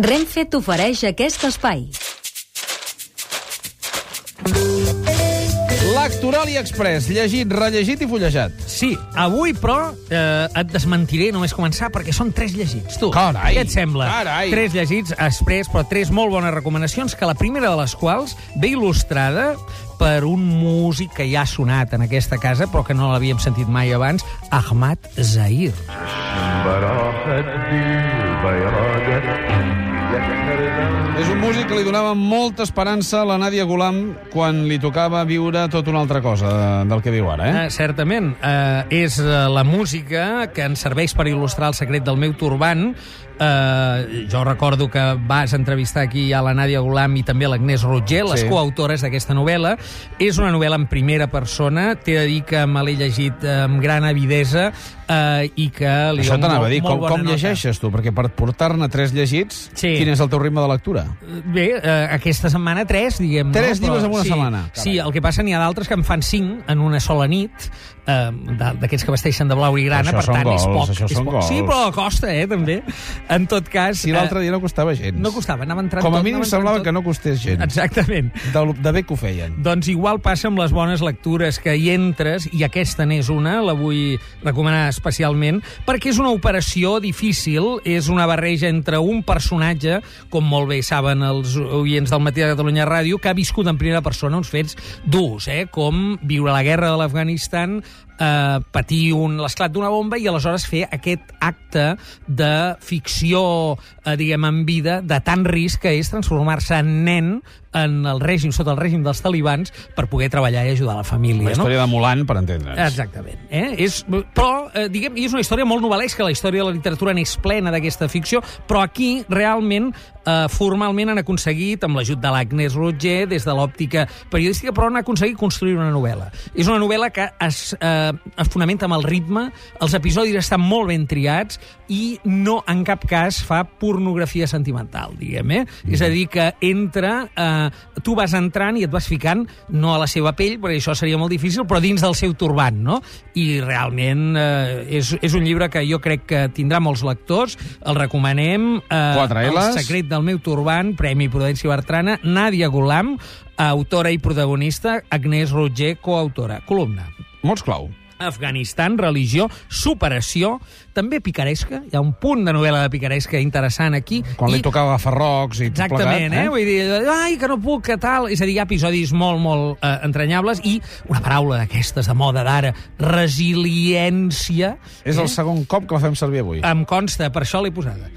Renfe t'ofereix aquest espai. Lectorali Express, llegit, rellegit i fullejat. Sí, avui, però, eh, et desmentiré només començar perquè són tres llegits, tu. Carai, Què et sembla? carai. Tres llegits express, però tres molt bones recomanacions, que la primera de les quals ve il·lustrada per un músic que ja ha sonat en aquesta casa, però que no l'havíem sentit mai abans, Ahmad Zahir. És un músic que li donava molta esperança a la Nàdia Gulam quan li tocava viure tot una altra cosa del que viu ara, eh? Eh, certament. Eh, és eh, la música que ens serveix per il·lustrar el secret del meu turbant. Eh, jo recordo que vas entrevistar aquí a la Nàdia Gulam i també a l'Agnès Rotger, les Sí. coautores d'aquesta novel·la. És una novel·la en primera persona. T'he de dir que me l'he llegit amb gran avidesa eh, i que li Això t'anava a dir, com, com nota. llegeixes tu? Perquè per portar-ne tres llegits, Sí. quin és el teu ritme de lectura? Bé, eh, aquesta setmana tres, diguem. Tres no? llibres en una sí, setmana. Sí, el que passa n'hi ha d'altres que en fan cinc en una sola nit, eh, d'aquests que vesteixen de blau i grana, Això per tant és gols, poc. això és són poc. gols. Sí, però costa, eh, també. En tot cas... Si l'altre dia no costava gens. No costava, anava entrant Com a tot, mínim semblava tot. que no costés gens. Exactament. De, de bé que ho feien. Doncs igual passa amb les bones lectures que hi entres, i aquesta n'és una, la vull recomanar especialment, perquè és una operació difícil, és una barreja entre un personatge, com molt bé saben els oients del Matí de Catalunya Ràdio, que ha viscut en primera persona uns fets durs, eh? com viure la guerra de l'Afganistan, eh, patir un- l'esclat d'una bomba i aleshores fer aquest acte de ficció, eh, diguem, en vida, de tant risc que és transformar-se en nen en el règim, sota el règim dels talibans, per poder treballar i ajudar la família. La no? història de Mulan, per entendre's. Exactament. Eh? És, però, eh, diguem, és una història molt novel·lesca, la història de la literatura n'és plena d'aquesta ficció, però aquí, realment, eh, formalment han aconseguit, amb l'ajut de l'Agnès Roger, des de l'òptica periodística, però han aconseguit construir una novel·la. És una novel·la que es, eh, es fonamenta amb el ritme, els episodis estan molt ben triats i no, en cap cas, fa pornografia sentimental, diguem, eh? És a dir, que entra... Eh, tu vas entrant i et vas ficant, no a la seva pell, perquè això seria molt difícil, però dins del seu turbant, no? I realment eh, és, és un llibre que jo crec que tindrà molts lectors, el recomanem. Eh, Quatre Ls. El secret del meu turbant, Premi Prudència Bertrana, Nàdia Gulam, autora i protagonista, Agnès Roger, coautora. Columna. Mots clau. Afganistan, religió, superació, també picaresca, hi ha un punt de novel·la de picaresca interessant aquí. Quan i... li tocava agafar rocs i tot Exactament, plegat, eh? Vull dir, ai, que no puc, que tal... És a dir, hi ha episodis molt, molt eh, entranyables i una paraula d'aquestes de moda d'ara, resiliència... És el segon cop que la fem servir avui. Em consta, per això l'he posada.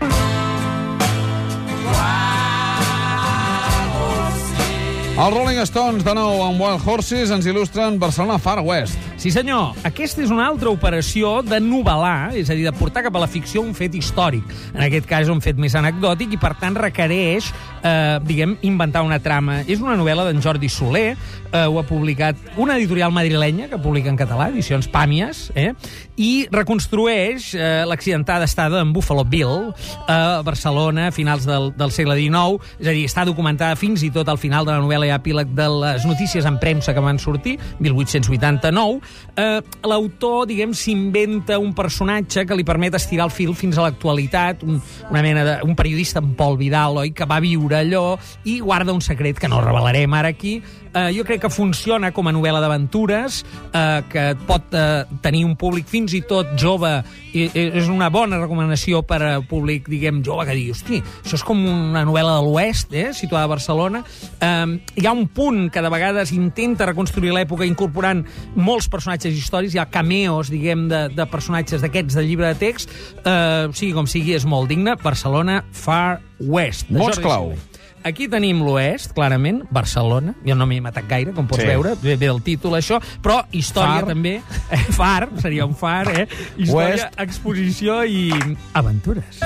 Els Rolling Stones, de nou, amb Wild Horses, ens il·lustren Barcelona Far West. Sí, senyor. Aquesta és una altra operació de novel·lar, és a dir, de portar cap a la ficció un fet històric. En aquest cas, un fet més anecdòtic i, per tant, requereix, eh, diguem, inventar una trama. És una novel·la d'en Jordi Soler, eh, ho ha publicat una editorial madrilenya, que publica en català, edicions Pàmies, eh, i reconstrueix eh, l'accidentada estada en Buffalo Bill, a Barcelona, a finals del, del segle XIX, és a dir, està documentada fins i tot al final de la novel·la i epíleg de les notícies en premsa que van sortir, 1889, eh, l'autor, diguem, s'inventa un personatge que li permet estirar el fil fins a l'actualitat, un, una mena de... un periodista en Pol Vidal, oi?, que va viure allò i guarda un secret que no revelarem ara aquí. Eh, jo crec que funciona com a novel·la d'aventures, eh, que pot eh, tenir un públic fins i tot jove, i, i és una bona recomanació per a públic, diguem, jove, que digui, hosti, això és com una novel·la de l'Oest, eh, situada a Barcelona. Eh, hi ha un punt que de vegades intenta reconstruir l'època incorporant molts personatges històrics, hi ha cameos, diguem, de, de personatges d'aquests de llibre de text, eh, sigui com sigui, és molt digne. Barcelona Far West. de Mots Jordi clau. Soler. Aquí tenim l'oest, clarament, Barcelona. Jo no m'hi he matat gaire, com pots Sí. veure. Ve, ve el títol, això. Però història Far. també. Eh, far, seria un far, eh? Història, Oest. exposició i aventures.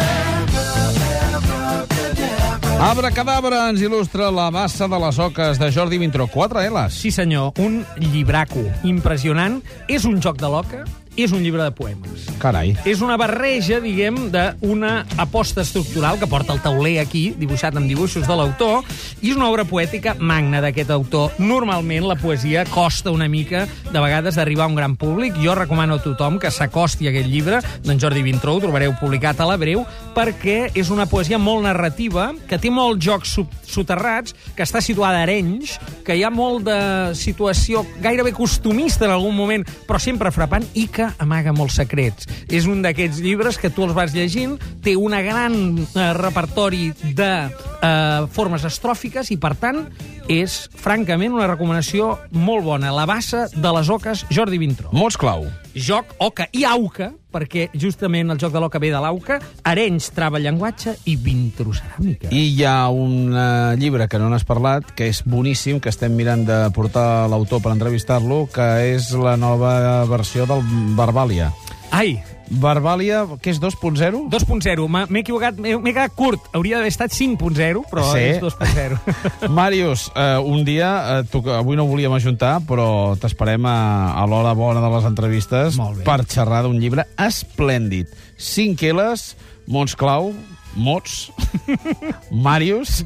Abracadabra ens il·lustra la bassa de les oques de Jordi Vintró. 4 L's. Sí, senyor, un llibraco impressionant. És un joc de l'oca és un llibre de poemes. Carai. És una barreja, diguem, d'una aposta estructural que porta el tauler aquí, dibuixat amb dibuixos de l'autor, i és una obra poètica magna d'aquest autor. Normalment la poesia costa una mica, de vegades, d'arribar a un gran públic. Jo recomano a tothom que s'acosti a aquest llibre d'en Jordi Vintró, ho trobareu publicat a la Breu, perquè és una poesia molt narrativa, que té molts jocs soterrats, que està situada a Arenys, que hi ha molt de situació gairebé costumista en algun moment, però sempre frapant, i que amaga molts secrets. És un d'aquests llibres que tu els vas llegint, té una gran eh, repertori de eh, formes estròfiques i, per tant, és, francament, una recomanació molt bona. La bassa de les oques, Jordi Vintró. Mots clau. Joc, oca i auca, perquè justament el joc de l'oca ve de l'auca, Arenys, trava llenguatge i Vintró ceràmica. I hi ha un uh, llibre que no n'has parlat, que és boníssim, que estem mirant de portar l'autor per entrevistar-lo, que és la nova versió del Barbàlia. Ai, Barbàlia, què és 2.0? 2.0. M'ha- M'he equivocat, m'he quedat curt. Hauria d'haver estat 5.0, però Sí. és 2.0. Màrius, eh, un dia, eh, tu, avui no volíem ajuntar, però t'esperem a, a l'hora bona de les entrevistes per xerrar d'un llibre esplèndid. 5 Ls, mots clau, mots, Màrius,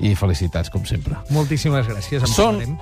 i felicitats, com sempre. Moltíssimes gràcies. Són parlarem.